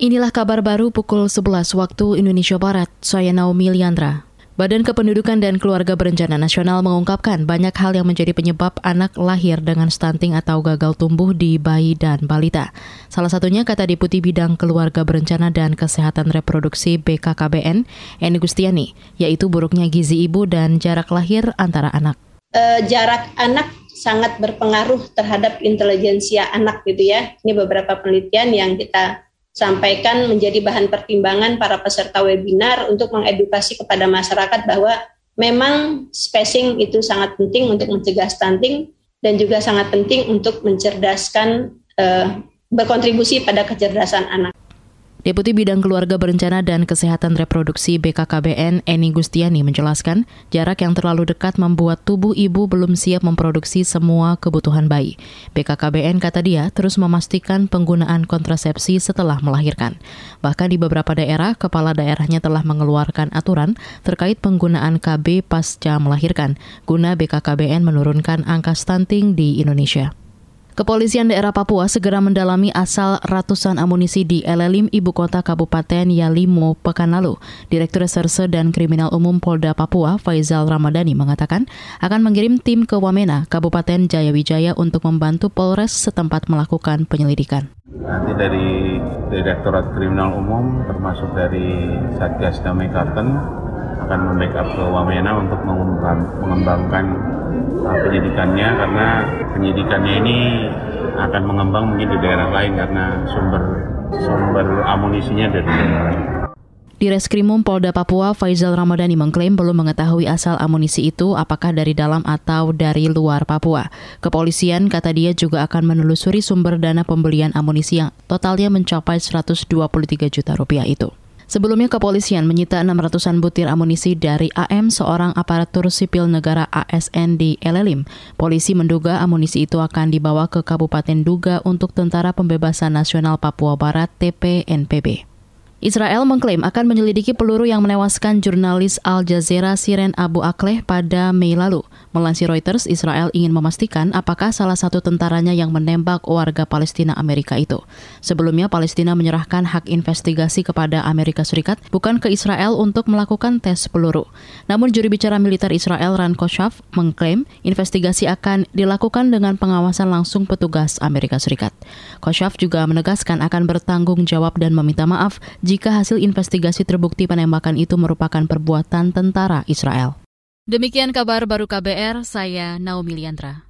Inilah kabar baru pukul 11 waktu Indonesia Barat. Saya Naomi Liandra. Badan Kependudukan dan Keluarga Berencana Nasional mengungkapkan banyak hal yang menjadi penyebab anak lahir dengan stunting atau gagal tumbuh di bayi dan balita. Salah satunya kata Deputi Bidang Keluarga Berencana dan Kesehatan Reproduksi BKKBN, Eni Gustiani, yaitu buruknya gizi ibu dan jarak lahir antara anak. Uh, jarak anak sangat berpengaruh terhadap intelijensia anak gitu ya. Ini beberapa penelitian yang kita sampaikan menjadi bahan pertimbangan para peserta webinar untuk mengedukasi kepada masyarakat bahwa memang spacing itu sangat penting untuk mencegah stunting dan juga sangat penting untuk mencerdaskan uh, berkontribusi pada kecerdasan anak. Deputi Bidang Keluarga Berencana dan Kesehatan Reproduksi BKKBN Eni Gustiani menjelaskan, jarak yang terlalu dekat membuat tubuh ibu belum siap memproduksi semua kebutuhan bayi. BKKBN kata dia terus memastikan penggunaan kontrasepsi setelah melahirkan. Bahkan di beberapa daerah, kepala daerahnya telah mengeluarkan aturan terkait penggunaan KB pasca melahirkan, guna BKKBN menurunkan angka stunting di Indonesia. Kepolisian daerah Papua segera mendalami asal ratusan amunisi di Elelim, ibu kota Kabupaten Yalimo, pekan lalu. Direktur Reserse dan Kriminal Umum Polda Papua, Faizal Ramadhani, mengatakan akan mengirim tim ke Wamena, Kabupaten Jayawijaya untuk membantu Polres setempat melakukan penyelidikan. Nanti dari Direktorat Kriminal Umum, termasuk dari Satgas Damai Karten, akan membackup ke Wamena untuk mengembangkan uh, penyidikannya karena penyidikannya ini akan mengembang mungkin di daerah lain karena sumber sumber amunisinya dari daerah lain. Di Reskrimum Polda Papua, Faizal Ramadhani mengklaim belum mengetahui asal amunisi itu apakah dari dalam atau dari luar Papua. Kepolisian kata dia juga akan menelusuri sumber dana pembelian amunisi yang totalnya mencapai 123 juta rupiah itu. Sebelumnya kepolisian menyita 600-an butir amunisi dari AM seorang aparatur sipil negara ASN di Elelim. Polisi menduga amunisi itu akan dibawa ke Kabupaten Duga untuk Tentara Pembebasan Nasional Papua Barat TPNPB. Israel mengklaim akan menyelidiki peluru yang menewaskan jurnalis Al Jazeera Siren Abu Akleh pada Mei lalu. Melansir Reuters, Israel ingin memastikan apakah salah satu tentaranya yang menembak warga Palestina Amerika itu. Sebelumnya, Palestina menyerahkan hak investigasi kepada Amerika Serikat, bukan ke Israel untuk melakukan tes peluru. Namun juri bicara militer Israel Ran Koshaf mengklaim investigasi akan dilakukan dengan pengawasan langsung petugas Amerika Serikat. Koshaf juga menegaskan akan bertanggung jawab dan meminta maaf jika hasil investigasi terbukti penembakan itu merupakan perbuatan tentara Israel. Demikian kabar baru KBR, saya Naomi Liandra.